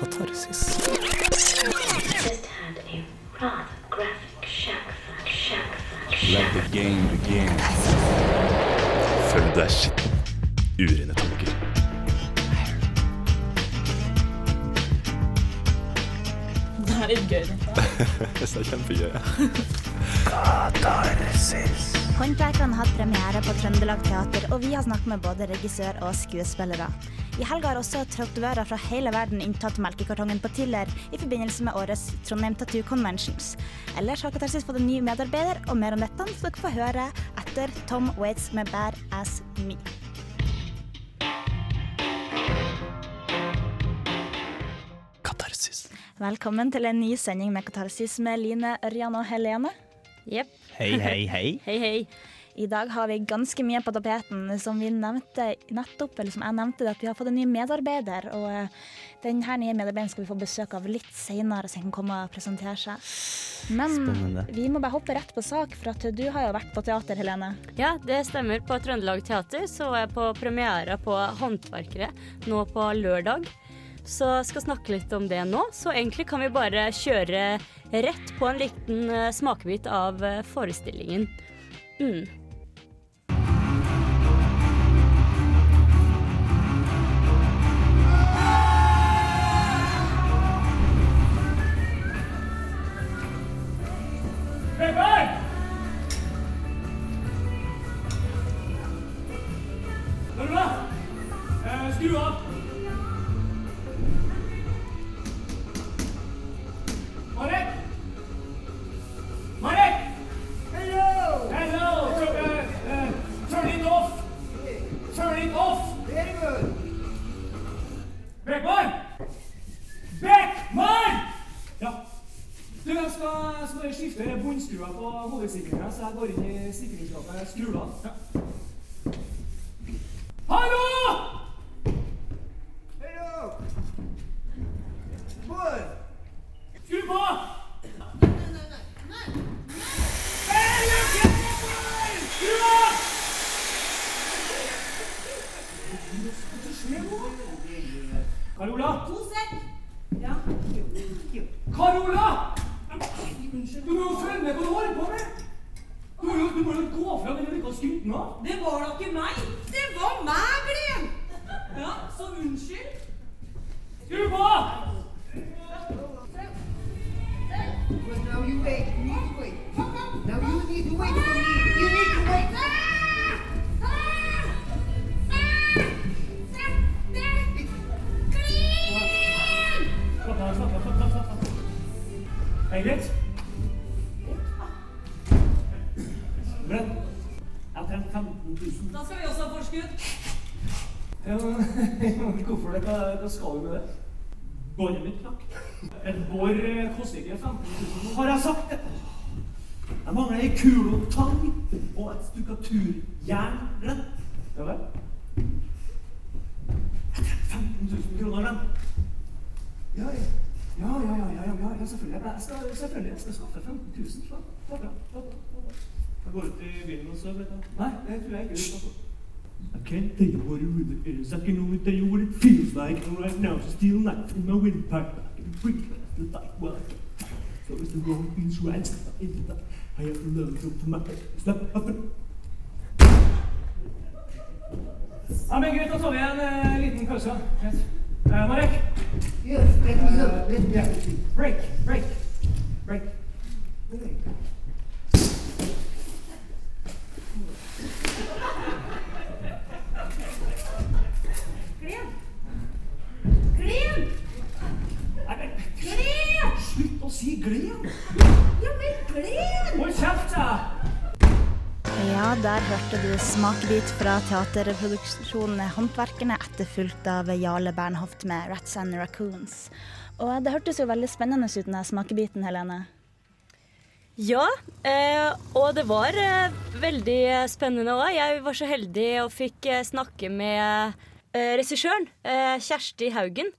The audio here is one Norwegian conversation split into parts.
Katarsis. just had a rather graphic shack fuck, shack fuck, Let the game begin. Følg deg skitten. Urene tanker. Det er litt gøy. det. Det er kjempegøy. Katarsis. Håndverkerne har hatt premiere på Trøndelag Teater, og vi har snakket med både regissør og skuespillere. I helga har også tatovører fra hele verden inntatt melkekartongen på Tiller i forbindelse med årets Trondheim Tattoo Conventions. Ellers har Katarsis fått en ny medarbeider, og mer om dette skal dere få høre etter Tom Waits med Bad As Me. Katarsis. Velkommen til en ny sending med Katarsis med Line, Ørjan og Helene. Yep. Hei, hei, hei. Hei, hei. I dag har vi ganske mye på tapeten. Som vi nevnte nettopp, eller som jeg nevnte, at vi har fått en ny medarbeider. Og eh, denne nye medarbeideren skal vi få besøk av litt senere, så han kan komme og presentere seg. Men Spennende. vi må bare hoppe rett på sak, for at du har jo vært på teater, Helene. Ja, det stemmer. På Trøndelag Teater så er jeg på premiere på Håndverkere nå på lørdag. Så skal snakke litt om det nå. Så egentlig kan vi bare kjøre rett på en liten eh, smakebit av eh, forestillingen. Mm. Så jeg går inn i sikringsskapet. Skru av. Ja, men Hvorfor det? Hva, hva skal du med det? Båret mitt knakk. Et bor koster ikke 15 000. Har jeg sagt det? Jeg mangler ei kule og tang og et stukkaturjern. Ja vel? Jeg trenger 15 000 kroner, den. Ja, ja. Ja, ja, ja, ja, ja, ja, selvfølgelig. Jeg skal, selvfølgelig. Jeg skal skaffe 15 000. Slapp av. Slapp av. Jeg går ut i bilen og sover. Nei, det tror jeg ikke. I can't tell you what it really is. I can only tell you what it feels like. And right now, it's still night in my windpipe. I can breathe as the light well. So it's the wrong things right in the dark. I have to learn to my Stop up and... Ja, men greit, da tar vi en eh, liten pause. Greit. Eh, Marek, Yes, let me know. Let me have a seat. break, break, break. Glen! Ja, men Glenn! Hold kjeft, sa! Ja, der hørte du smakebit fra teaterproduksjonen Håndverkerne, etterfulgt av Jarle Bernhoft med 'Rats and Raccoons'. Og det hørtes jo veldig spennende ut, den smakebiten, Helene. Ja, eh, og det var eh, veldig spennende òg. Jeg var så heldig og fikk eh, snakke med regissøren, eh, Kjersti Haugen,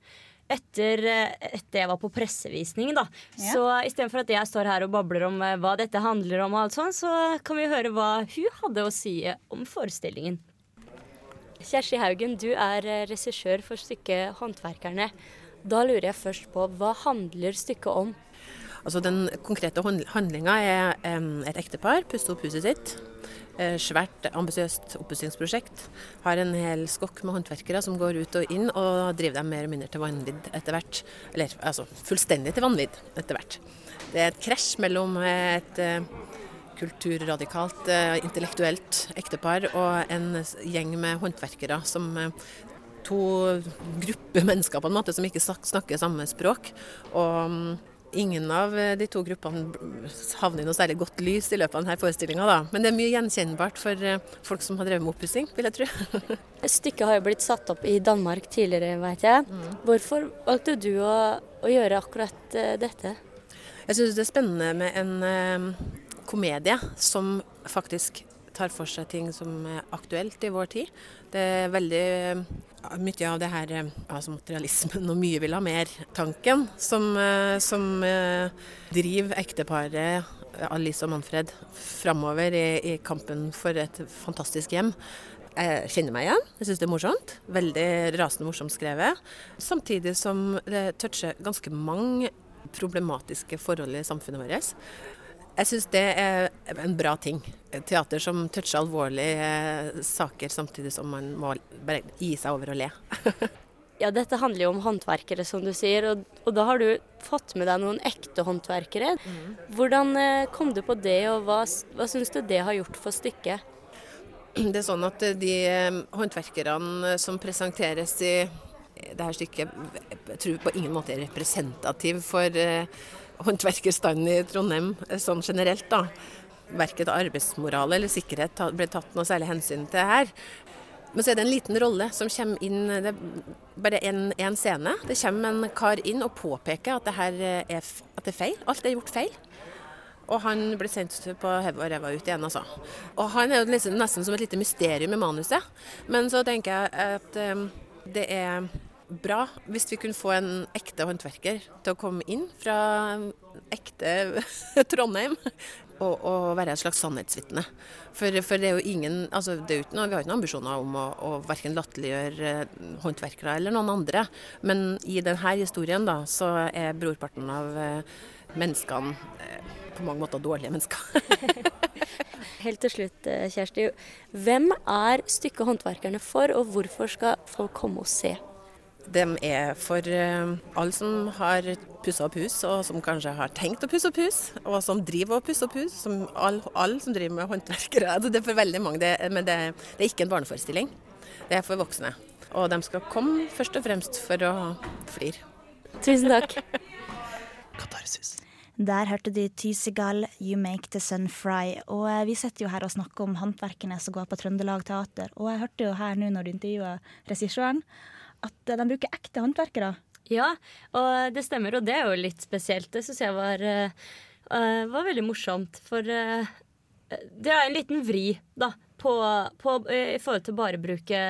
etter, eh, etter jeg var på pressevisning. da. Ja. Så istedenfor at jeg står her og babler om eh, hva dette handler om, og alt sånt, så kan vi høre hva hun hadde å si eh, om forestillingen. Kjersti Haugen, du er regissør for stykket 'Håndverkerne'. Da lurer jeg først på, hva handler stykket om? Altså Den konkrete handlinga er et ektepar puster opp huset sitt. Eh, Svært ambisiøst oppussingsprosjekt. Har en hel skokk med håndverkere som går ut og inn, og driver dem mer eller mindre til vanvidd etter hvert. Eller altså fullstendig til vanvidd etter hvert. Det er et krasj mellom et eh, kulturradikalt, eh, intellektuelt ektepar og en gjeng med håndverkere som eh, To grupper mennesker på en måte som ikke snakker samme språk. Og mm, ingen av eh, de to gruppene havner i noe særlig godt lys i løpet av denne forestillinga, da. Men det er mye gjenkjennbart for eh, folk som har drevet med oppussing, vil jeg tro. Stykket har jo blitt satt opp i Danmark tidligere, vet jeg. Hvorfor valgte du å, å gjøre akkurat eh, dette? Jeg syns det er spennende med en komedie som faktisk tar for seg ting som er aktuelt i vår tid. Det er veldig eh, mye av det her altså materialismen og mye vil ha mer-tanken som, eh, som driver ekteparet Alice og Manfred framover i, i kampen for et fantastisk hjem. Jeg kjenner meg igjen. Jeg syns det er morsomt. Veldig rasende morsomt skrevet. Samtidig som det toucher ganske mange problematiske forhold i samfunnet vårt. Jeg syns det er en bra ting. Teater som toucher alvorlige eh, saker, samtidig som man må bare gi seg over og le. Ja, dette handler jo om håndverkere, som du sier, og, og da har du fått med deg noen ekte håndverkere. Hvordan eh, kom du på det, og hva, hva syns du det har gjort for stykket? Det er sånn at de eh, håndverkerne som presenteres i det her stykket, jeg tror på ingen måte er representativ for håndverkerstanden i Trondheim eh, sånn generelt. da. Verken arbeidsmoral eller sikkerhet ble tatt noe særlig hensyn til her. Men så er det en liten rolle som kommer inn Det er bare én scene. Det kommer en kar inn og påpeker at det her er, at det er feil. Alt er gjort feil. Og han blir sendt på hodet og ræva ut igjen, altså. Og han er jo liksom nesten som et lite mysterium i manuset. Men så tenker jeg at eh, det er bra hvis vi kunne få en ekte håndverker til å komme inn fra ekte Trondheim. Og, og være et slags sannhetsvitne. For, for det er jo ingen altså det er noe, Vi har ikke noen ambisjoner om å, å verken latterliggjøre eh, håndverkere eller noen andre. Men i denne historien da, så er brorparten av eh, menneskene eh, på mange måter dårlige mennesker. Helt til slutt, Kjersti. Hvem er stykket Håndverkerne for, og hvorfor skal folk komme og se? De er for eh, alle som har pussa opp hus, og som kanskje har tenkt å pusse opp hus, og som driver og pusser opp hus. Som alle all som driver med håndverkere. Altså, Det er for veldig mange, det, men det, det er ikke en barneforestilling. Det er for voksne. Og de skal komme først og fremst for å flire. Tusen takk. Katarsis. Der hørte du Tysegal, You Make the Sun Fry. Og eh, vi sitter jo her og snakker om håndverkene som går på Trøndelag Teater. Og jeg hørte jo her nå når du intervjua regissøren, at eh, de bruker ekte håndverkere. Ja, og det stemmer, og det er jo litt spesielt. Det syns jeg var, eh, eh, var veldig morsomt. For eh, det er en liten vri, da, på, på, eh, i forhold til bare bruke,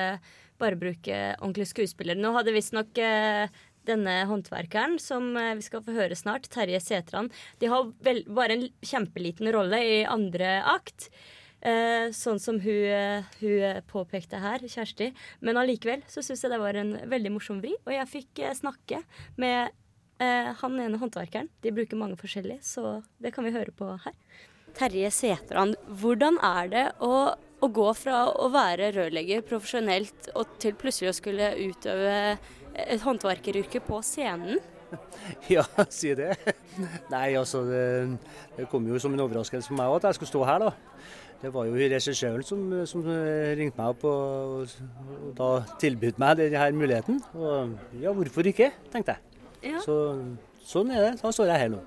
bare bruke ordentlige skuespillere. Nå hadde visstnok uh, denne håndverkeren, som eh, vi skal få høre snart, Terje Setran, de har vel, bare en kjempeliten rolle i andre akt. Eh, sånn som hun, eh, hun påpekte her, Kjersti. Men allikevel så syns jeg det var en veldig morsom vri. Og jeg fikk eh, snakke med eh, han ene håndverkeren. De bruker mange forskjellige, så det kan vi høre på her. Terje Setran, hvordan er det å, å gå fra å være rørlegger profesjonelt og til plutselig å skulle utøve et håndverkeryrke på scenen? Ja, si det. Nei, altså det, det kom jo som en overraskelse for meg òg at jeg skulle stå her, da. Det var jo regissøren som, som ringte meg opp og, og da tilbød meg denne muligheten. Og ja, hvorfor ikke, tenkte jeg. Ja. Så sånn er det. Da står jeg her nå.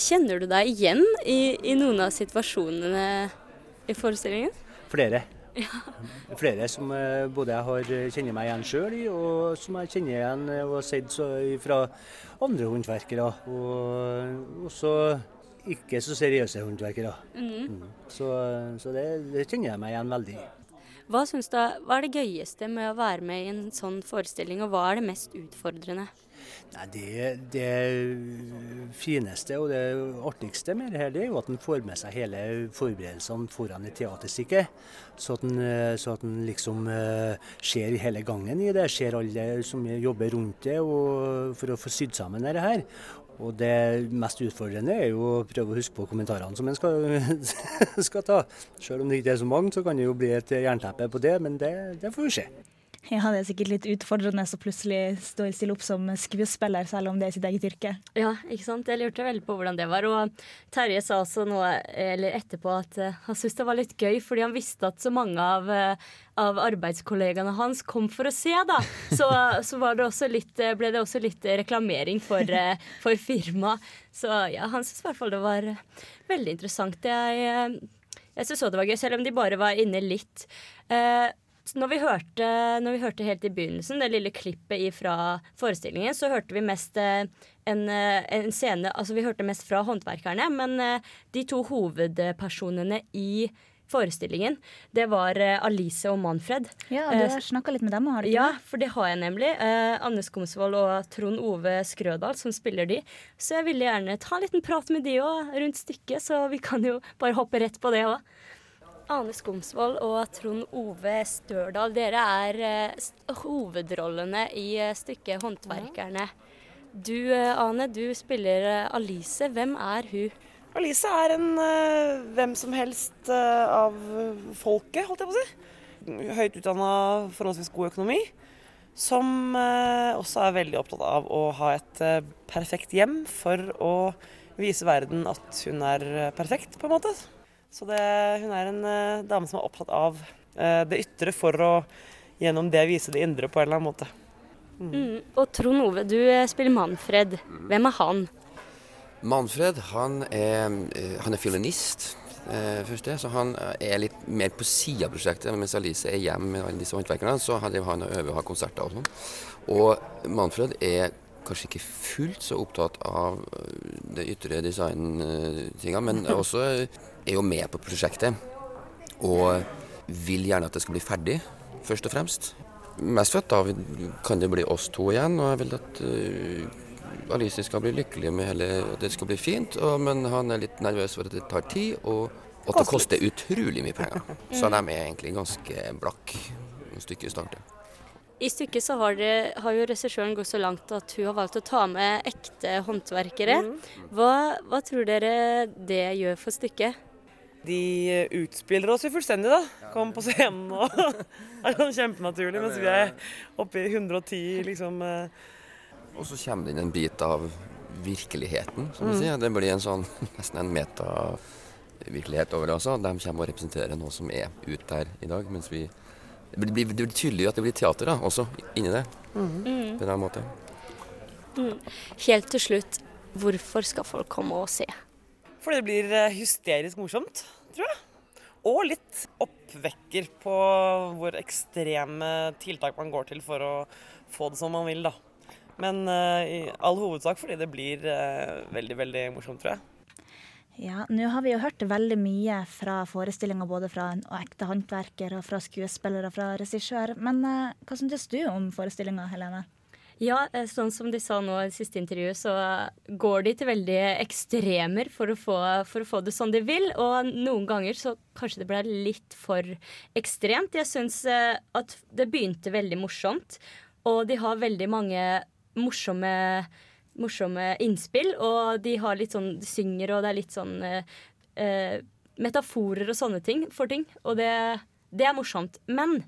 Kjenner du deg igjen i, i noen av situasjonene i forestillingen? Flere. Flere som eh, både jeg har eh, kjenner meg igjen sjøl i, og som jeg kjenner igjen eh, og har sett fra andre håndverkere. Og også ikke så seriøse håndverkere. Mm. Så, så det, det kjenner jeg meg igjen veldig i. Hva, hva er det gøyeste med å være med i en sånn forestilling, og hva er det mest utfordrende? Nei, det, det fineste og det artigste med det her, det er jo at en får med seg hele forberedelsene foran et teaterstykke. Så at en, så at en liksom eh, ser hele gangen i det, ser alle som jobber rundt det for å få sydd sammen dette her. Og det mest utfordrende er jo å prøve å huske på kommentarene som en skal, skal ta. Selv om det ikke er så mange, så kan det jo bli et jernteppe på det, men det, det får vi se. Ja, det er sikkert litt utfordrende å plutselig stå stille opp som skuespiller, selv om det er sitt eget yrke. Ja, ikke sant. Jeg lurte veldig på hvordan det var. Og Terje sa også noe eller etterpå at uh, han syntes det var litt gøy, fordi han visste at så mange av, uh, av arbeidskollegaene hans kom for å se, da. Så, så det litt, eh, ble det også litt reklamering for, for firmaet. Så ja, han syntes i hvert fall det var veldig interessant. Jeg, jeg syntes også det var gøy, selv om de bare var inne litt. Uh, når vi, hørte, når vi hørte helt i begynnelsen, det lille klippet fra forestillingen, så hørte vi mest eh, en, eh, en, scene Altså vi hørte mest fra håndverkerne, men eh, de to hovedpersonene i forestillingen, det var Alice og Manfred. Ja, Du har snakka litt med dem, har du ikke Ja, for det har jeg nemlig. Anne Skomsvold og Trond Ove Skrødal som spiller de. Så jeg ville gjerne ta en liten prat med de òg rundt stykket, så vi kan jo bare hoppe rett på det òg. Ane Skomsvold og Trond Ove Størdal, dere er uh, hovedrollene i uh, stykket 'Håndverkerne'. Du uh, Ane, du spiller Alice. Hvem er hun? Alice er en hvem som helst av folket, holdt jeg på å si. Høyt utdanna, forholdsvis god økonomi. Som også er veldig opptatt av å ha et perfekt hjem for å vise verden at hun er perfekt, på en måte. Så det, hun er en uh, dame som er opptatt av uh, det ytre for å gjennom det vise det indre på en eller annen måte. Mm. Mm. Og Trond Ove, du eh, spiller Manfred. Hvem er han? Manfred han er, han er fiolinist. Eh, først det, så Han er litt mer på sida av prosjektet. Mens Alice er hjemme med alle disse håndverkerne, så hadde han øver og har konserter og sånn. Og Manfred er kanskje ikke fullt så opptatt av det ytre design-tinga, men også er jo med på prosjektet. Og vil gjerne at det skal bli ferdig, først og fremst. Mest for at da kan det bli oss to igjen, og jeg vil at Alice skal bli lykkelig med hele at det skal bli fint. Og, men han er litt nervøs for at det tar tid, og at det koster utrolig mye penger. Så de er egentlig ganske blakk stykke i starter. I stykket så har, det, har jo regissøren gått så langt at hun har valgt å ta med ekte håndverkere. Mm. Hva, hva, tror dere det gjør for stykket? De utspiller oss jo fullstendig, da. Kommer på scenen og er sånn kjempenaturlig, mens vi er oppe i 110, liksom. Eh. Og så kommer det inn en bit av virkeligheten, som du mm. sier. Det blir en sånn, nesten en metavirkelighet over det også. De kommer og representerer noe som er ute der i dag, mens vi det blir, det blir, tydelig at det blir teater da, også inni det. Mm. På en måte. Mm. Helt til slutt, hvorfor skal folk komme og se? Fordi det blir eh, hysterisk morsomt, tror jeg. Og litt oppvekker på hvor ekstreme tiltak man går til for å få det som man vil, da. Men uh, i all hovedsak fordi det blir uh, veldig, veldig morsomt, tror jeg. Ja, nå har vi jo hørt veldig mye fra forestillinga, både fra en ekte håndverker og fra skuespiller og fra regissør. Men eh, hva syns du om forestillinga, Helene? Ja, eh, sånn som de sa nå i siste intervju, så går de til veldig ekstremer for å, få, for å få det sånn de vil. Og noen ganger så kanskje det ble litt for ekstremt. Jeg syns uh, at det begynte veldig morsomt, og de har veldig mange morsomme morsomme innspill, og de har litt sånn, de synger, og det er litt sånn eh, eh, metaforer og sånne ting for ting. Og det, det er morsomt. Men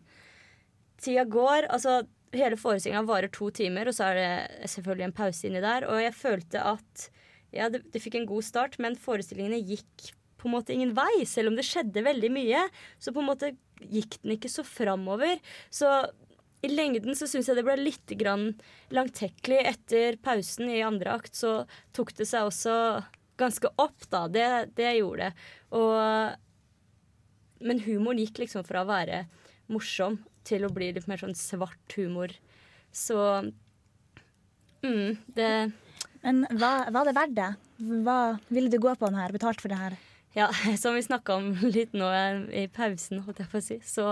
tida går. Altså, hele forestillinga varer to timer, og så er det selvfølgelig en pause inni der. Og jeg følte at ja, det, det fikk en god start, men forestillingene gikk på en måte ingen vei, selv om det skjedde veldig mye. Så på en måte gikk den ikke så framover. Så i lengden så syns jeg det ble litt grann langtekkelig. Etter pausen i andre akt så tok det seg også ganske opp, da. Det, det gjorde det. Og, men humoren gikk liksom fra å være morsom til å bli litt mer sånn svart humor. Så mm, det Men var, var det verdt det? Hva ville du gå på den her? Betalt for det her? Ja, som vi snakka om litt nå i pausen, holdt jeg på å si, så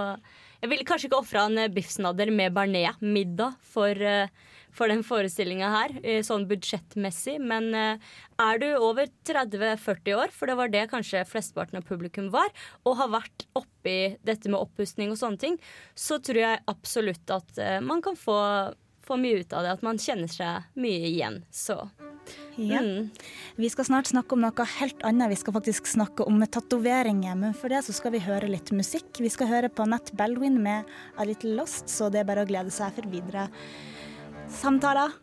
jeg ville kanskje ikke ofra en eh, biffsnadder med bearnés middag for, eh, for den forestillinga her, eh, sånn budsjettmessig. Men er du over 30-40 år, for det var det kanskje flesteparten av publikum var, og har vært oppi dette med oppussing og sånne ting, så tror jeg absolutt at man kan få, få mye ut av det. At man kjenner seg mye igjen. Så Ja. Mm. Vi skal snart snakke om noe helt annet. Vi skal faktisk snakke om tatoveringer. Men for det så skal vi høre litt musikk. Vi skal høre på Nat Baldwin med A Little Lost, så det er bare å glede seg for videre samtaler.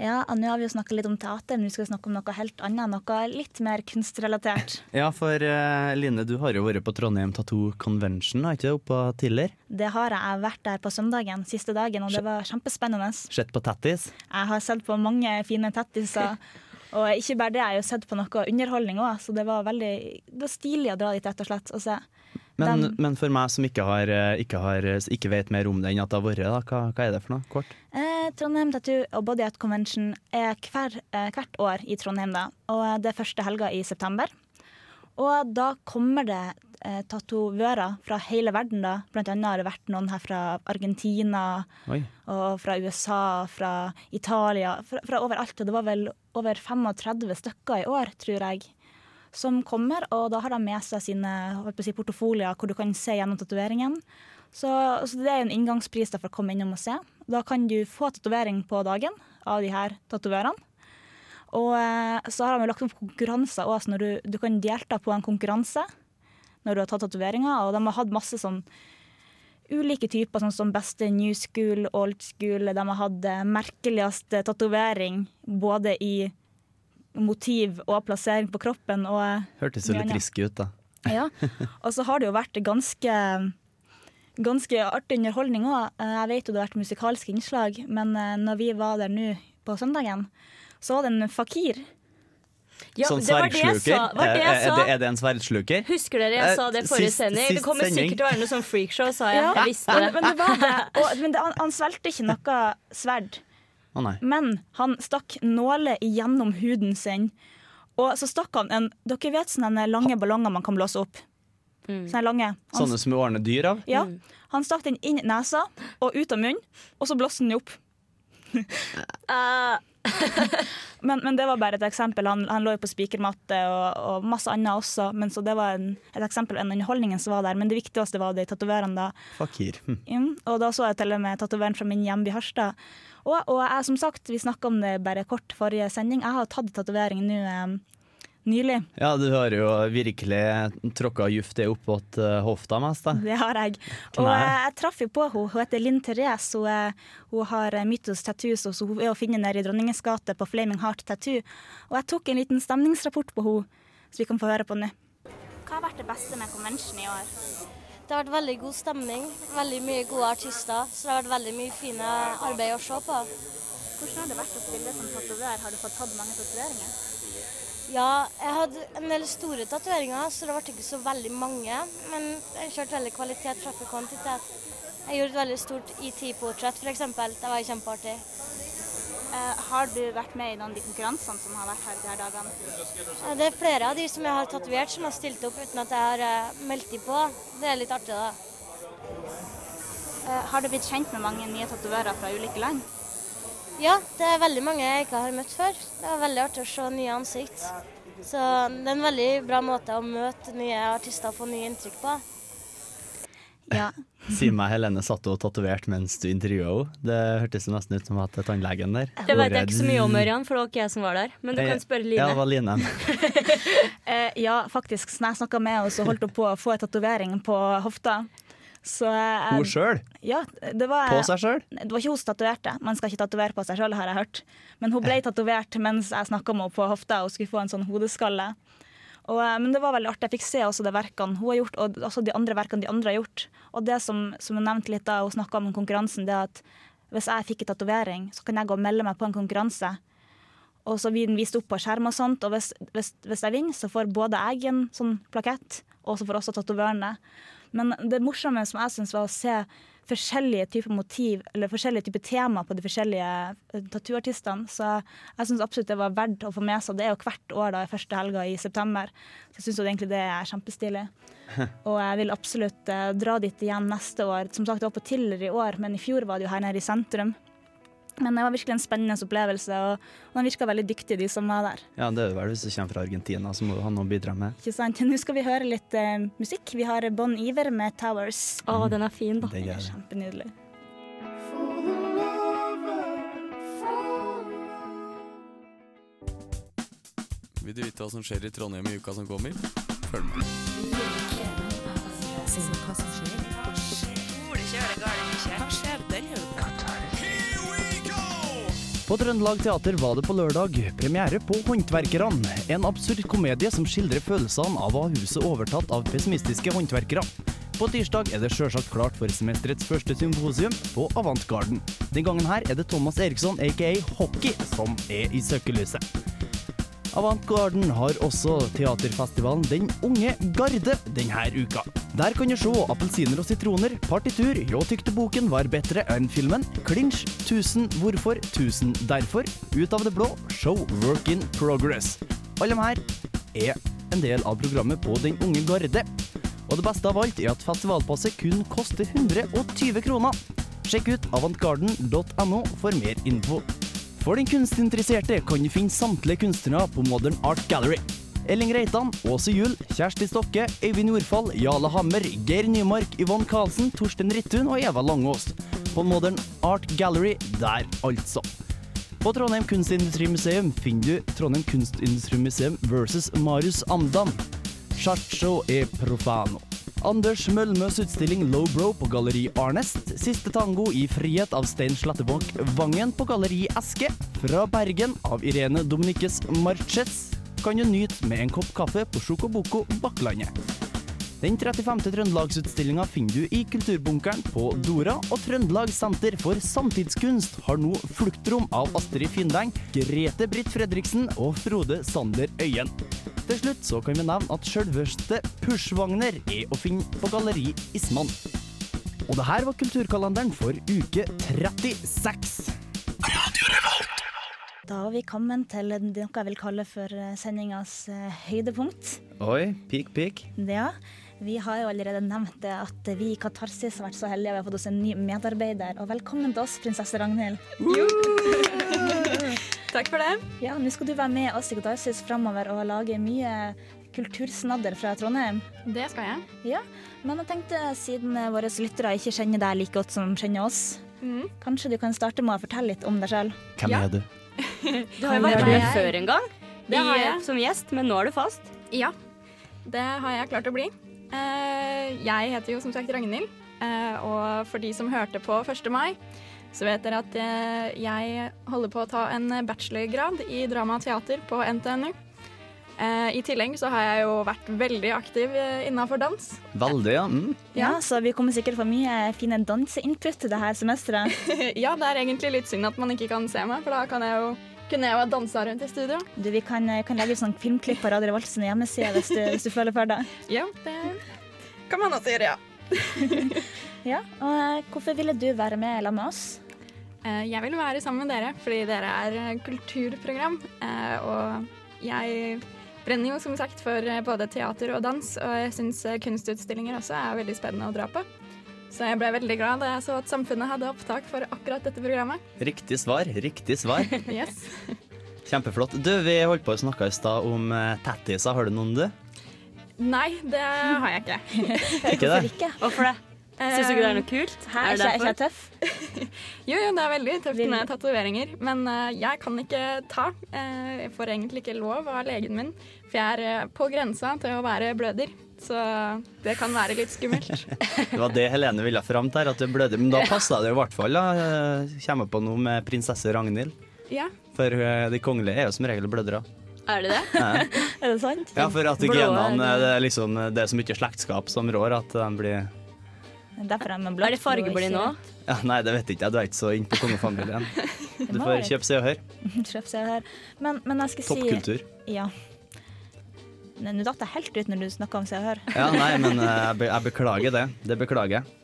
Ja, og nå har vi jo snakka litt om teater, men vi skal snakke om noe helt annet. Noe litt mer kunstrelatert. Ja, for uh, Line, du har jo vært på Trondheim Tattoo Convention, har ikke du, oppå tidligere? Det har jeg. Jeg har vært der på søndagen, siste dagen, og det var kjempespennende. Sett på tattis? Jeg har sett på mange fine tattiser. Og ikke bare det, jeg har jo sett på noe underholdning òg, så det var veldig det var stilig å dra dit, rett og slett. Og se. Men, den, men for meg som ikke, har, eh, ikke, har, ikke vet mer om det enn at det har vært, hva, hva er det for noe? Kort? Eh, Trondheim Tattoo og Body Art Convention er hver, eh, hvert år i Trondheim, da. Og det er første helga i september. Og da kommer det eh, tatovører fra hele verden, da. Blant annet har det vært noen her fra Argentina Oi. og fra USA, fra Italia, fra, fra overalt. Og det var vel over 35 stykker i år, tror jeg, som kommer. Og da har de med seg sine si, portofolier hvor du kan se gjennom tatoveringen. Så, så det er en inngangspris for å komme innom og se. Da kan du få tatovering på dagen av de her tatovørene. Og eh, så har de lagt opp konkurranser også, når du, du kan delta på en konkurranse når du har tatt tatoveringer. Og de har hatt masse sånn ulike typer, sånn som beste new school, old school. De har hatt eh, merkeligste tatovering både i motiv og plassering på kroppen. Og, eh, Hørtes jo litt risky ut, da. Ja, og så har det jo vært ganske Ganske artig underholdning òg. Jeg vet jo det har vært musikalske innslag, men eh, når vi var der nå på søndagen, så var det en fakir. Ja, sånn det var det jeg sverdsluker? Er, er, det, en sverdsluker? Husker dere jeg Eh, sa det forrige sist- sending? sist Det kommer sending. sikkert til å være noe sånn freakshow, sa jeg. Ja, Jeg visste men, det. men det var det. Og, men det, han, han svelgte ikke noe sverd. Nei. Men han stakk nåler gjennom huden sin. Og så stakk han en Dere vet sånne lange ballonger man kan blåse opp? Sånne lange. Han, Sånne som ordner dyr av? ja, han stakk den inn i nesa og ut av munnen, og så blåste han den opp. men, men det var bare et eksempel. Han, han lå jo på spikermatte og, og masse annet også. Men så det var en, et eksempel av underholdningen som var der. Men det viktigste var de tatoverene. da. Fakir. Hm. Mm, og da så jeg til og med tatoveren fra min hjemby Harstad. Og, og jeg, som sagt, vi snakka om det bare kort forrige sending. Jeg har tatt tatovering nå eh, nylig. Ja, du har jo virkelig tråkka juft det opp mot uh, hofta mest, da. Det har jeg. Og Knær. eh, jeg traff jo på henne. Hun heter Linn Therese. Hun, er- hun har eh, Mythos Tattoos, og så hun er å finne nede i Dronningens gate på Flaming Heart Tattoo. Og jeg tok en liten stemningsrapport på henne, så vi kan få høre på nå. Hva har vært det beste med konvensjonen i år? Det har vært veldig god stemning, veldig mye gode artister, så det har vært veldig mye fine arbeid å se på. Hvordan har det vært å spille som tatovør? Har du fått tatt mange tatoveringer? Ja, jeg hadde en del store tatoveringer, så det ble ikke så veldig mange. Men jeg kjørte veldig kvalitet framfor kvantitet. Jeg gjorde et veldig stort ET-portrett f.eks. Det var kjempeartig. Eh, har du vært med i noen av de konkurransene som har vært her de her dagene? Det er flere av de som jeg har tatovert, som har stilt opp uten at jeg har eh, meldt dem på. Det er litt artig, da. Eh, har du blitt kjent med mange nye tatovører fra ulike land? Ja, det er veldig mange jeg ikke har møtt før. Det var veldig artig å se nye ansikt. Så det er en veldig bra måte å møte nye artister og få nye inntrykk på. Ja. Si meg, Helene, satt og tatoverte mens du intervjua henne. Det hørtes nesten ut som at tannlegen der Det vet jeg ikke så mye om, Ørjan, for det var ikke jeg som var der. Men du kan spørre Line. Ja, det var Line. Eh, ja, faktisk. Når jeg snakka med henne, så holdt hun på å få en tatovering på hofta. Så, eh, Hun sjøl? Ja, det var, På seg sjøl? Det var ikke hun som tatoverte. Man skal ikke tatovere på seg sjøl, har jeg hørt. Men hun ble tatovert mens jeg snakka med henne på hofta og skulle få en sånn hodeskalle. Og, eh, men det var veldig artig. Jeg fikk se også de verkene hun har gjort, og også de andre verkene de andre har gjort. Og det som, som hun nevnte litt da hun snakka om konkurransen, det at hvis jeg fikk en tatovering, så kan jeg gå og melde meg på en konkurranse. Og så blir den vist opp på skjerm og sånt, og hvis, hvis, hvis jeg vinner, så får både jeg en sånn plakett, og så får også tatovørene. Men det morsomme som jeg syns var å se forskjellige typer motiv, eller forskjellige typer tema på de forskjellige eh, tattooartistene. Så jeg syns absolutt det var verdt å få med seg. Det er jo hvert år da, første helga i september. Så jeg syns egentlig det er kjempestilig. Og jeg vil absolutt eh, dra dit igjen neste år. Som sagt, det var på Tiller i år, men i fjor var det jo her nede i sentrum. Men det var virkelig en spennende opplevelse, og, og de virka veldig dyktige, de som var der. Ja, det er det vel hvis du kommer fra Argentina, så må du ha noe å bidra med. Ikke sant? Nå skal vi høre litt uh, musikk. Vi har Bon Iver med 'Towers'. Å, den er fin, da. Det Den er kjempenydelig. Vil du vite hva som skjer i Trondheim i uka som kommer? Følg med. På Trøndelag Teater var det på lørdag premiere på Håndverkerne. En absurd komedie som skildrer følelsene av å ha huset overtatt av pessimistiske håndverkere. På tirsdag er det sjølsagt klart for semesterets første symposium på Avantgarden. Den gangen her er det Thomas Eriksson, aka Hockey, som er i søkelyset. Avantgarden har også teaterfestivalen Den unge garde denne uka. Der kan du se appelsiner og sitroner, partitur, Jå tykte boken var bedre enn filmen, Clinch, 1000 hvorfor, 1000 derfor, Ut av det blå, show work in progress. Alle de her er en del av programmet på Den unge garde. Og det beste av alt er at festivalpasset kun koster 120 kroner. Sjekk ut avantgarden.no for mer info. For den kunstinteresserte kan du finne samtlige kunstnere på Modern Art Gallery. Elling Reitan, Åse Juel, Kjersti Stokke, Øyvind Nordfall, Jale Hammer, Geir Nymark, Yvonne Karlsen, Torsten Rittun og Eva Langås. På Modern Art Gallery der, altså. På Trondheim Kunstindustrimuseum finner du Trondheim Kunstindustrimuseum versus Marius Amdam. Chacho e profano. Anders Mølmøs utstilling Low Bro på Galleri Arnest. Siste tango i frihet av Stein Slettebakk Vangen på Galleri Eske. Fra Bergen av Irene Dominiques Marches kan du nyte med en kopp kaffe på Sjokoboko Bakklandet. Den 35. Trøndelagsutstillinga finner du i Kulturbunkeren på Dora, og Trøndelag Senter for samtidskunst har nå Fluktrom av Astrid Findeng, Grete Britt Fredriksen og Frode Sander Øyen. Til slutt så kan vi nevne at sjølveste Pushwagner er å finne på Galleri Isman. Og det her var kulturkalenderen for uke 36. Da har vi kommet til noe jeg vil kalle for eh, sendingas eh, høydepunkt. Oi, pik, pik. Ja, vi har jo allerede nevnt det at vi i Katarsis har vært så heldige vi har fått oss en ny medarbeider. Og velkommen til oss, prinsesse Ragnhild. Takk for det. Ja, Nå skal du være med oss i Katarsis framover og lage mye kultursnadder fra Trondheim. Det skal jeg. Ja, Men jeg tenkte, siden våre lyttere ikke kjenner deg like godt som kjenner oss, mm. kanskje du kan starte med å fortelle litt om deg sjøl? Hvem er du? Du har jo vært med før en gang Det har jeg. som gjest, men nå er du fast. Ja, det har jeg klart å bli. Eh, Jeg heter jo som sagt Ragnhild, eh, og for de som hørte på 1. mai, så vet dere at eh, jeg holder på å ta en bachelorgrad i drama og teater på NTNU. Eh, I tillegg så har jeg jo vært veldig aktiv innafor dans. Veldig, ja. Mm. Ja, så vi kommer sikkert få mye fine danseinput det her semesteret. ja, det er egentlig litt synd at man ikke kan se meg, for da kan jeg jo, kunne jeg dansa rundt i studio. Du, vi kan, kan legge ut sånn filmklipp på Radio Revolt sine hjemmesider hvis du, hvis du føler for det. Ja, det kan man også gjøre, ja. Ja, og eh, Hvorfor ville du være med sammen med oss? Eh, Jeg vil være sammen med dere fordi dere er eh, kulturprogram. eh, Og jeg brenner jo som sagt for eh, både teater og dans, og jeg syns kunstutstillinger også er veldig spennende å dra på. Så jeg ble veldig glad da jeg så at Samfunnet hadde opptak for akkurat dette programmet. Riktig svar, riktig svar. Yes. Kjempeflott. Du, vi holdt på å snakke i stad om uh, tattiser. Har du noen, du? Nei, det har jeg ikke. Ikke det? ikke? Hvorfor det? Syns du ikke det er noe kult? Hæ, Er det ikke- jeg tøff? jo, jo, det er veldig tøft med tatoveringer, men uh, jeg kan ikke ta. Uh, jeg får egentlig ikke lov av legen min, for jeg er uh, på grensa til å være bløder. Så det kan være litt skummelt. Det var det Helene ville fram til, at det blødde. Men da passa det i hvert fall. da. Eh, Kommer på noe med prinsesse Ragnhild. ja. For eh, de kongelige er jo som regel blødere. Er det det? Ja. Er det sant? Ja, for at Blå genene det. eh, er liksom Det er så mye slektskap som rår at de blir Derfor er man blått. Er det fargeblind nå? ja, Nei, det vet jeg ikke. Du er ikke så inne på kongefamilien. Du får kjøpe Se og Hør. Kjøp seg Hør. Men, men jeg skal si Toppkultur. Ja. Nå datt jeg helt ut når du snakka om Se og Hør. Ja, nei, men eh, jeg, be jeg beklager det. Det beklager jeg.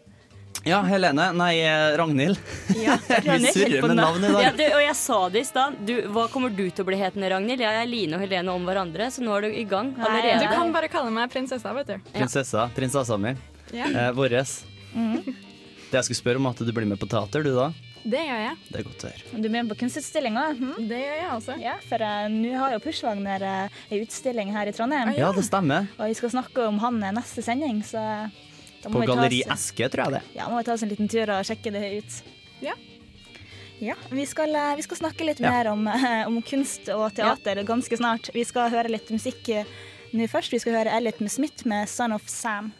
Ja, Helene. Nei, eh, Ragnhild. Ja, Vi surrer med navn i dag. Ja, du, og jeg sa det i stad. Hva kommer du til å bli hetende, Ragnhild? Jeg er Line og Helene om hverandre, så nå er du i gang Du kan bare kalle meg prinsessa, vet du. Prinsessa. Prinsessa mi. Ja. Eh, Våres. Mhm. Det jeg skulle spørre om, at du blir med på teater, du da? Det gjør jeg. Det er godt å høre. Du er med på kunstutstillinga? Hm? Det gjør jeg også. Ja, for uh, nå har jo Pushwagner uh, ei utstilling her i Trondheim. Ja, det stemmer. Og vi skal snakke om han eh, neste sending, så da må På vi ta Galleri oss- Eske, tror jeg det. Ja, må vi ta oss en liten tur og sjekke det ut. Ja. Ja, vi skal, uh, vi skal snakke litt Ja. mer om, om kunst og teater ganske snart. Vi skal høre litt musikk nå først. Vi skal høre Elliot Smith med 'Son of Sam'.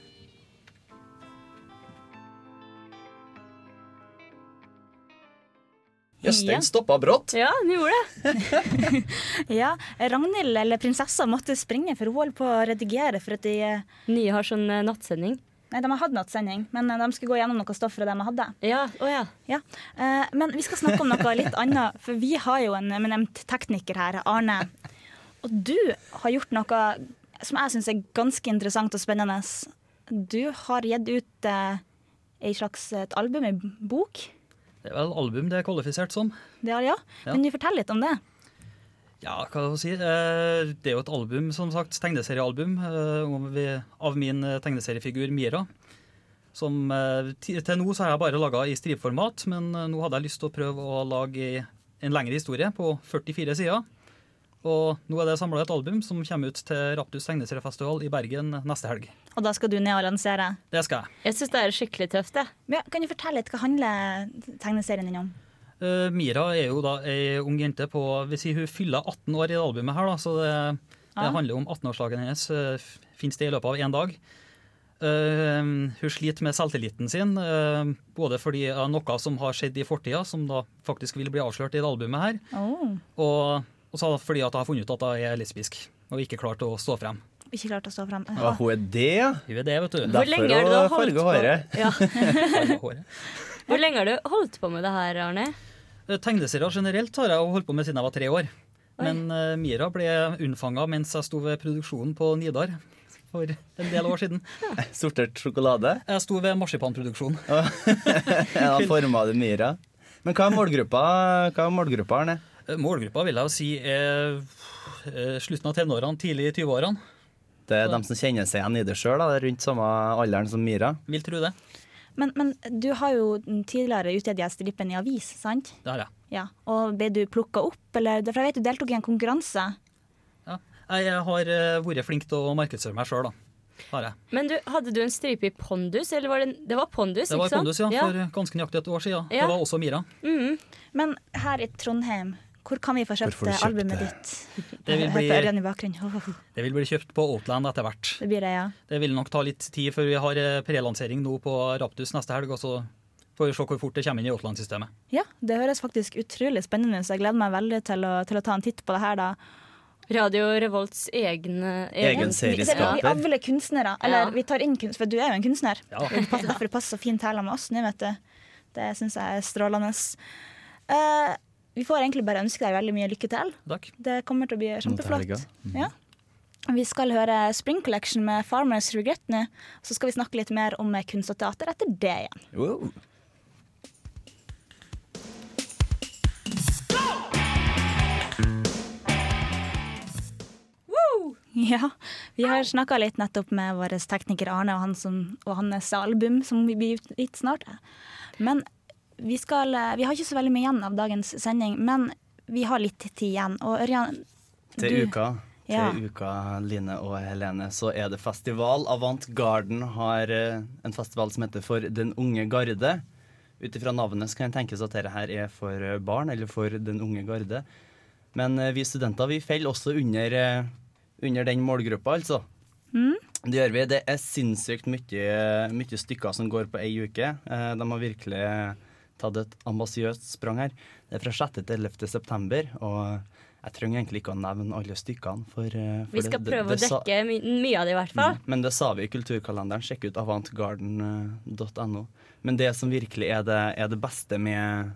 Jøss, Ja. den stoppa brått. Ja, den gjorde det. Ja, Ragnhild, eller prinsessa, måtte springe, for hun holdt på å redigere for at de eh, Nye har sånn eh, nattsending. Nei, de har hatt nattsending, men eh, de skulle gå gjennom noe stoff fra det de hadde. Ja, oh ja. Ja. Eh, men vi skal snakke om noe litt annet, for vi har jo en eminent tekniker her, Arne. Og du har gjort noe som jeg syns er ganske interessant og spennende. Du har gitt ut eh, slags et album, i bok. Det er vel album det er kvalifisert som. Det er, ja. Ja. Kan du fortelle litt om det? Ja, hva skal jeg si. Eh, Det er jo et album, som sagt, tegneseriealbum eh, av min eh, tegneseriefigur Mira. Som Til nå så har jeg bare laga i stripformat, men nå hadde jeg lyst til å prøve å lage en lengre historie på 44 sider. Og nå er det samla et album som kommer ut til Raptus tegneseriefestival i Bergen neste helg. Og da skal du ned og lansere. Det skal jeg. Jeg syns det er skikkelig tøft, det. Ja, kan du fortelle litt hva handler tegneserien din om? Uh, Mira er jo da ei ung jente på Hvis hun fyller 18 år i det albumet her, da, så det, det Ja. handler om 18-årsdagen hennes. Uh, Fins det i løpet av én dag. Uh, hun sliter med selvtilliten sin, uh, både fordi uh, noe som har skjedd i fortida, som da faktisk vil bli avslørt i det albumet her, Oh, og, og så fordi at jeg har funnet ut at jeg er lesbisk og ikke klart å stå frem. ikke klart å stå frem. Ja, hun er det, ja. Hun er det, vet du. Hvor lenge har du har holdt farge på? håret. Ja. Hvor lenge har du holdt på med det her, Arne? Eh, Tegneserier generelt har jeg holdt på med siden jeg var tre år. Oi. Men uh, Mira ble unnfanga mens jeg sto ved produksjonen på Nidar for en del år siden. Sortert sjokolade. Jeg sto ved marsipanproduksjon. Ja, forma du Mira. Men hva er målgruppa, hva er målgruppa Arne? Eh, Målgruppa vil jeg jo si er eh, slutten av tenårene, tidlig i 20-årene. Det er dem som kjenner seg igjen i det sjøl, rundt samme alderen som Mira. Vil tro det. Men, men du har jo tidligere utgitt strippen i avis, sant? Det har jeg. Ja. Og ble du plukka opp, eller? For jeg vet du deltok i en konkurranse. Jeg har eh, vært flink til å markedsføre meg sjøl, da. Har jeg. Men du, Hadde du en stripe i pondus, eller var det Det var pondus, Det var ikke sant? Pondus, ja, for ganske nøyaktig et år siden. Ja. Det var også Mira. Mm. Men her i Trondheim, hvor kan vi få kjøpt får kjøpt albumet det? ditt? Det vil bli- i Det vil bli kjøpt på Outland etter hvert. Det blir det, ja. Det vil nok ta litt tid før vi har eh, prelansering nå på Raptus neste helg, og så får vi se hvor fort det kommer inn i Outland-systemet. Ja, det høres faktisk utrolig spennende ut, så jeg gleder meg veldig til å, til å ta en titt på det her, da. Radio Revolts egne Egen serieskaper. vi avler kunstnere. Eller Ja. vi tar inn kunst, for du er jo en kunstner. Ja. Det passer, derfor det passer så fint her med oss nå, vet du. Det syns jeg er strålende. Eh, vi får egentlig bare ønske deg veldig mye lykke til. Takk. Det kommer til å bli kjempeflott. Mm. Ja. Vi skal høre Spring Collection med Farmers Regret nå. Så skal vi snakke litt mer om kunst og teater etter det igjen. Wow. Ja, vi har snakka litt nettopp med vår tekniker Arne og, han som, og hans album, som vi blir gitt snart. Men vi, skal, vi har ikke så veldig mye igjen av dagens sending, men vi har litt tid igjen. Og Ørjan Til du- uka, til Ja. uka, Line og Helene, så er det festival. Avant Garden har eh, en festival som heter For den unge garde. Ut ifra navnet så kan det tenkes at dette her er for eh, barn, eller for den unge garde. Men eh, vi studenter vi faller også under, eh, under den målgruppa, altså. Mm. Det gjør vi. Det er sinnssykt mye, mye stykker som går på ei uke. Eh, De har virkelig tatt et ambisiøst sprang her. Det er fra 6. til 11. september, og jeg trenger egentlig ikke å nevne alle stykkene. For, eh, for Vi skal det- det- prøve å det å dekke my mye av det, i hvert fall. men det sa vi i kulturkalenderen. Sjekk ut avantgarden.no. Men det som virkelig er det, er det beste med,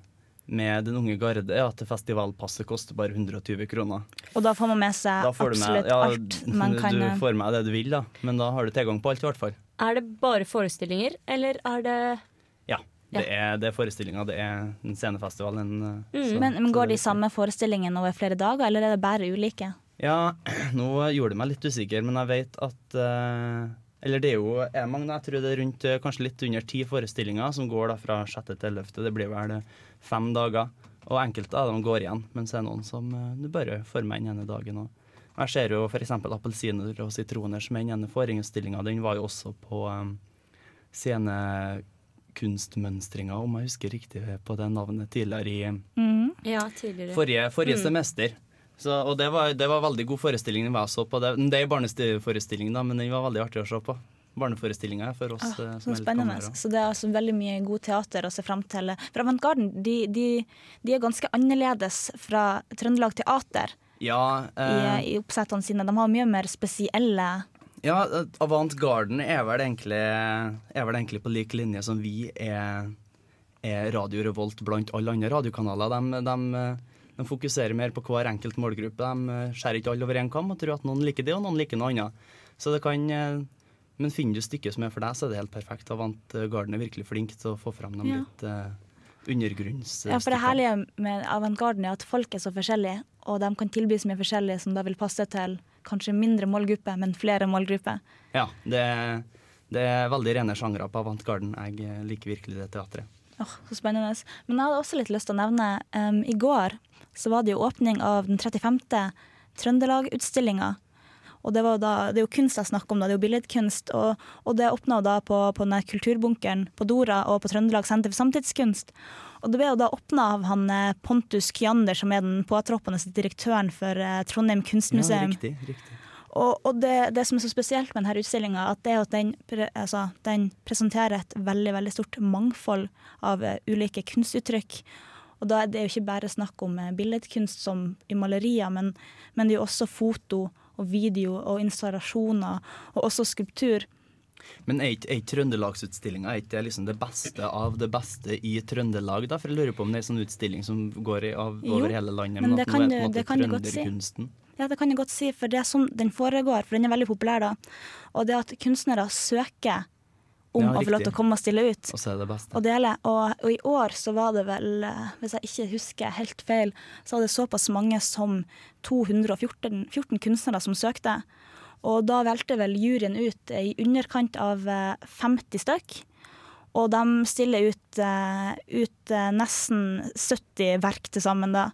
med Den unge garde, er at festivalpasset koster bare 120 kroner. Og da får man med seg absolutt med, ja, alt man kan Du får med det du vil, da. Men da har du tilgang på alt, i hvert fall. Er det bare forestillinger, eller er det. Det er, det er forestillinga, det er en scenefestival. En, mm. så-. Men, men går de samme forestillingene over flere dager, eller er det bare ulike? Ja, nå gjorde det meg litt usikker, men jeg vet at uh, Eller det er jo er mange, jeg tror det er rundt eh, kanskje litt under ti forestillinger som går da fra 6. til 11. Det blir vel fem dager. Og enkelte av dem går igjen, mens det er noen som uh, du bare får med den ene dagen. Og jeg ser jo f.eks. appelsiner og sitroner, som er den ene forestillinga. Den var jo også på um, scenekunstmønstringa, om jeg husker riktig på det navnet, tidligere i Mm. Ja, tidligere. forrige, forrige Mm. semester. Så, og det var, det var veldig god forestilling. den jeg så på. Det, det er barneforestilling, da, men den var veldig artig å se på. Barneforestillinga for oss Ah, eh, som er spennende. Så det er altså veldig mye god teater å se fram til. For Avantgarden de, de, de er ganske annerledes fra Trøndelag Teater Ja, i, eh, i oppsettene sine. De har mye mer spesielle ja, eh, Avant Garden er vel, egentlig, er vel egentlig på lik linje som vi er, er Radio Revolt blant alle andre radiokanaler. De, de, de fokuserer mer på hver enkelt målgruppe. De skjærer ikke alle over én kam og tror at noen liker det, og noen liker noe annet. Så det kan eh, Men finner du stykket som er for deg, så er det helt perfekt. Avant Garden er virkelig flink til å få frem de Ja. litt uh, undergrunnsstykkene. Ja, for det herlige med Avantgarden er at folk er så forskjellige, og de kan tilby så mye forskjellig som da vil passe til kanskje mindre målgruppe, men flere målgrupper. Ja, det, det er veldig rene sjangre på avantgarden. Jeg eh, liker virkelig det teatret. Åh, så spennende. Men jeg hadde også litt lyst til å nevne um, I går så var det jo åpning av den 35. Trøndelag-utstillinga. Og det, var da, det er jo kunst jeg snakker om, da. det er jo billedkunst. Og, og det åpna da på, på den kulturbunkeren på Dora og på Trøndelag Senter for samtidskunst. Og det ble jo da åpna av han eh, Pontus Kyander, som er den påtroppende direktøren for eh, Trondheim kunstmuseum. Ja, riktig, riktig. Og, og det, det som er så spesielt med denne utstillinga, at det er at den, altså, den presenterer et veldig veldig stort mangfold av eh, ulike kunstuttrykk. Og da er det jo ikke bare snakk om billedkunst som i malerier, men, men det er jo også foto og video og installasjoner, og også skulptur. Men er ikke, Trøndelagsutstillinga liksom det beste av det beste i Trøndelag? da? For jeg lurer på om det er en sånn utstilling som går i, av, Jo, over hele landet, men men, det kan du- det kan du godt si. Ja, det kan jeg godt si, for det er sånn den foregår, for den er veldig populær da. Og det at kunstnere søker om å få lov til å komme og stille ut. Og det og dele. Og, og i år så var det vel, eh, hvis jeg ikke husker helt feil, så var det såpass mange som 214 14 kunstnere som søkte. Og da valgte vel juryen ut i underkant av eh, 50 stykk. Og de stiller ut, eh, ut eh, nesten 70 verk til sammen da.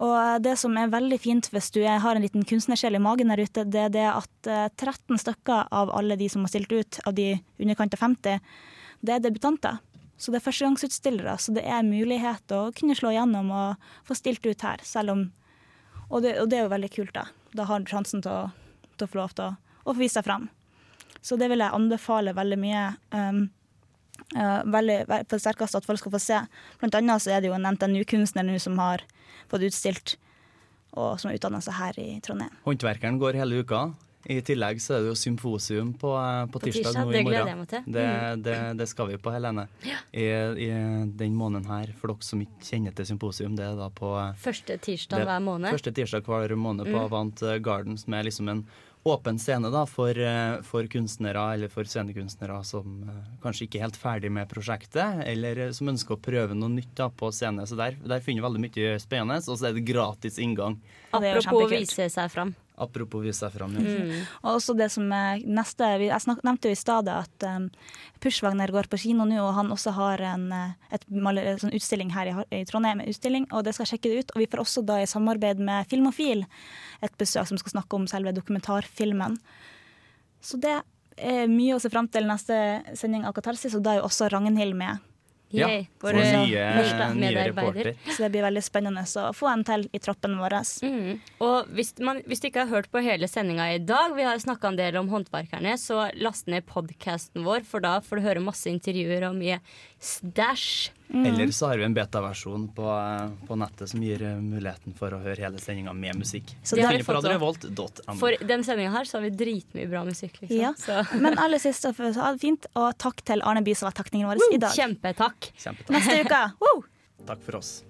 Og eh, det som er veldig fint hvis du har en liten kunstnersjel i magen der ute, det er det at eh, 13 stykker av alle de som har stilt ut, av de underkant av 50, det er debutanter. Så det er førstegangsutstillere, så det er mulighet å kunne slå igjennom og få stilt ut her, selv om Og det, og det er jo veldig kult, da. Da har du sjansen til å, til å få lov til å, å få vise seg fram. Så det vil jeg anbefale veldig mye. Um, uh, veldig, på det sterkeste at folk skal få se. Blant annet så er det jo en NTNU-kunstner nå som har fått utstilt, og som har utdanna seg her i Trondheim. Håndverkeren går hele uka. I tillegg så er det jo symposium på, eh, på, På tirsdag, tirsdag, nå det i gleder jeg morgen. meg til. Det, Mm. det, det skal vi på, Helene. I, I den måneden her, for dere som ikke kjenner til symposium, det er da på eh, Første tirsdag det- hver måned. Første tirsdag hver måned på Mm. Avant Garden, som er liksom en åpen scene da, for, eh, for kunstnere eller for scenekunstnere som eh, kanskje ikke er helt ferdig med prosjektet, eller eh, som ønsker å prøve noe nytt da, på scene. Så der, der finner vi veldig mye spennende, og så er det gratis inngang. Apropos å vise seg fram. Apropos vise seg fram. Mm. Og også det som er neste Jeg snak, nevnte jo i stedet at um, Pushwagner går på kino nå, og han også har en et, et maler, sånn utstilling her i, i Trondheim. Utstilling, og det skal sjekke det ut. Og vi får også da i samarbeid med Filmofil et besøk som skal snakke om selve dokumentarfilmen. Så det er mye å se fram til neste sending av Katarsis, og da er jo også Ragnhild med. Ja, Yay. vår Vår nye, nye reporter. Så det blir veldig spennende å få en til i troppen vår. Mm. Og hvis, man, hvis du ikke har hørt på hele sendinga i dag, vi har snakka en del om håndverkerne, så last ned podkasten vår, for da får du høre masse intervjuer og mye stæsj. Eller så har vi en beta-versjon på, eh, på nettet som gir eh, muligheten for å høre hele sendinga med musikk. Så det har vi fått .no. For den sendinga her så har vi dritmye bra musikk. Liksom. Ja. Så. Men aller sist, ha det fint, og takk til Arne Bye som var teknikeren vår i dag. Kjempetakk. Kjempetakk. Neste uke! Woo! Takk for oss.